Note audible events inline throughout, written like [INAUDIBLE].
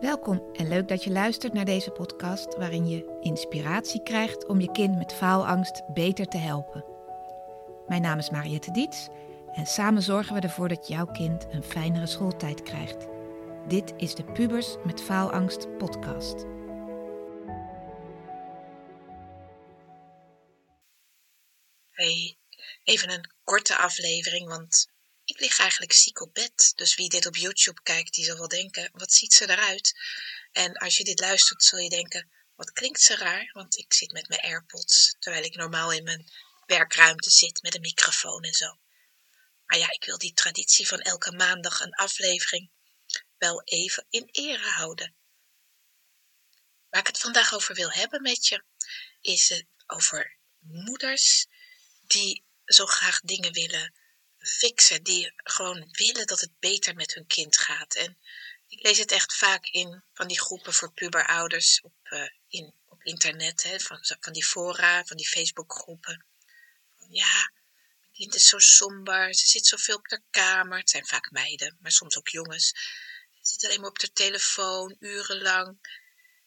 Welkom en leuk dat je luistert naar deze podcast waarin je inspiratie krijgt om je kind met faalangst beter te helpen. Mijn naam is Mariette Diets en samen zorgen we ervoor dat jouw kind een fijnere schooltijd krijgt. Dit is de Pubers met Faalangst podcast. Hey, even een korte aflevering, want ik lig eigenlijk ziek op bed. Dus wie dit op YouTube kijkt, die zal wel denken, wat ziet ze eruit? En als je dit luistert, zul je denken, wat klinkt ze raar? Want ik zit met mijn AirPods, terwijl ik normaal in mijn werkruimte zit met een microfoon en zo. Maar ja, ik wil die traditie van elke maandag een aflevering wel even in ere houden. Waar ik het vandaag over wil hebben met je, is het over moeders die zo graag dingen willen fixen, die gewoon willen dat het beter met hun kind gaat. En ik lees het echt vaak in van die groepen voor puberouders op, uh, in, op internet, hè, van, van die fora, van die Facebookgroepen. Ja, mijn kind is zo somber, ze zit zoveel op haar kamer. Het zijn vaak meiden, maar soms ook jongens. Ze zit alleen maar op haar telefoon, urenlang.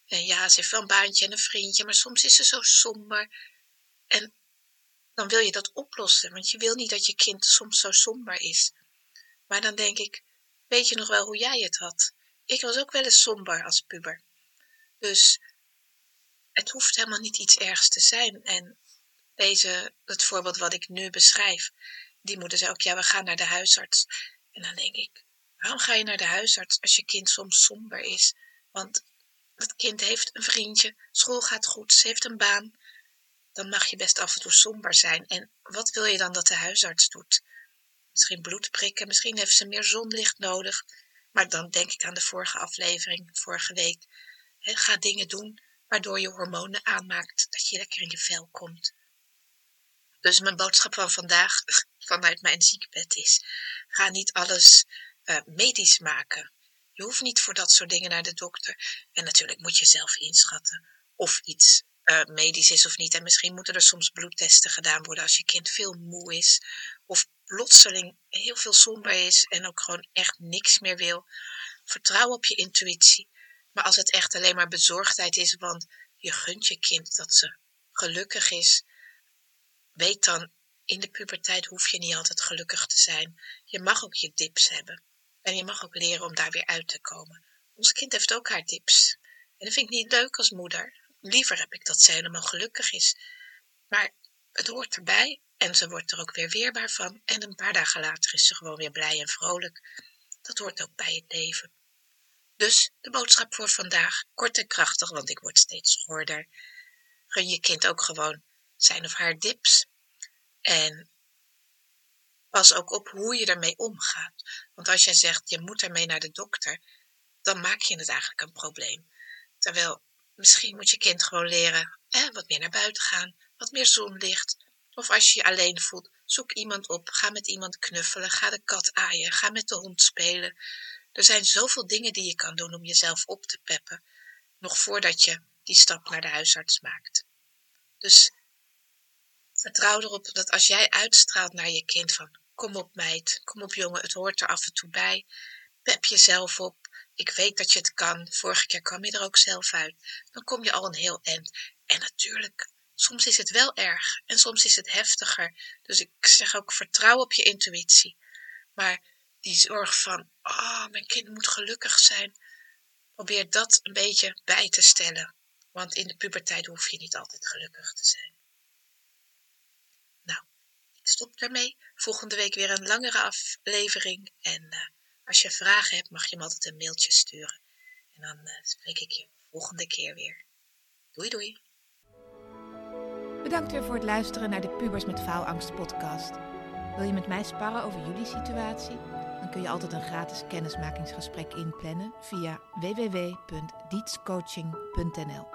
En ja, ze heeft wel een baantje en een vriendje, maar soms is ze zo somber. En dan wil je dat oplossen, want je wil niet dat je kind soms zo somber is. Maar dan denk ik, weet je nog wel hoe jij het had? Ik was ook wel eens somber als puber. Dus het hoeft helemaal niet iets ergs te zijn. En deze, het voorbeeld wat ik nu beschrijf, die moeder zei ook, ja, we gaan naar de huisarts. En dan denk ik, waarom ga je naar de huisarts als je kind soms somber is? Want het kind heeft een vriendje, school gaat goed, ze heeft een baan dan mag je best af en toe somber zijn. En wat wil je dan dat de huisarts doet? Misschien bloed prikken, misschien heeft ze meer zonlicht nodig. Maar dan denk ik aan de vorige aflevering, vorige week. ga dingen doen waardoor je hormonen aanmaakt, dat je lekker in je vel komt. Dus mijn boodschap van vandaag [LAUGHS] vanuit mijn ziekbed is: ga niet alles uh, medisch maken. Je hoeft niet voor dat soort dingen naar de dokter. En natuurlijk moet je zelf inschatten of iets uh, medisch is of niet. En misschien moeten er soms bloedtesten gedaan worden als je kind veel moe is. Of plotseling heel veel somber is en ook gewoon echt niks meer wil. Vertrouw op je intuïtie. Maar als het echt alleen maar bezorgdheid is, want je gunt je kind dat ze gelukkig is, weet dan, in de puberteit hoef je niet altijd gelukkig te zijn. Je mag ook je dips hebben. En je mag ook leren om daar weer uit te komen. Ons kind heeft ook haar dips. En dat vind ik niet leuk als moeder. Liever heb ik dat ze helemaal gelukkig is. Maar het hoort erbij en ze wordt er ook weer weerbaar van. En een paar dagen later is ze gewoon weer blij en vrolijk. Dat hoort ook bij het leven. Dus de boodschap voor vandaag, kort en krachtig, want ik word steeds schorder. Gun je kind ook gewoon zijn of haar dips. En pas ook op hoe je ermee omgaat. Want als jij zegt, je moet ermee naar de dokter, dan maak je het eigenlijk een probleem. Terwijl Misschien moet je kind gewoon leren wat meer naar buiten gaan, wat meer zonlicht. Of als je je alleen voelt, zoek iemand op, ga met iemand knuffelen, ga de kat aaien, ga met de hond spelen. Er zijn zoveel dingen die je kan doen om jezelf op te peppen, nog voordat je die stap naar de huisarts maakt. Dus vertrouw erop dat als jij uitstraalt naar je kind van kom op meid, kom op jongen, het hoort er af en toe bij, pep jezelf op, ik weet dat je het kan. Vorige keer kwam je er ook zelf uit. Dan kom je al een heel eind. En natuurlijk, soms is het wel erg en soms is het heftiger. Dus ik zeg ook vertrouw op je intuïtie. Maar die zorg van, oh, mijn kind moet gelukkig zijn. Probeer dat een beetje bij te stellen. Want in de puberteit hoef je niet altijd gelukkig te zijn. Nou, ik stop daarmee. Volgende week weer een langere aflevering. En uh, als je vragen hebt, mag je me altijd een mailtje sturen. En dan uh, spreek ik je volgende keer weer. Doei doei. Bedankt weer voor het luisteren naar de Pubers met Faalangst podcast. Wil je met mij sparren over jullie situatie? Dan kun je altijd een gratis kennismakingsgesprek inplannen via www.dietscoaching.nl.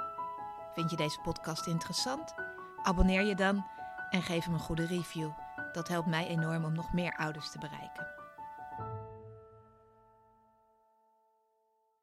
Vind je deze podcast interessant? Abonneer je dan en geef hem een goede review. Dat helpt mij enorm om nog meer ouders te bereiken.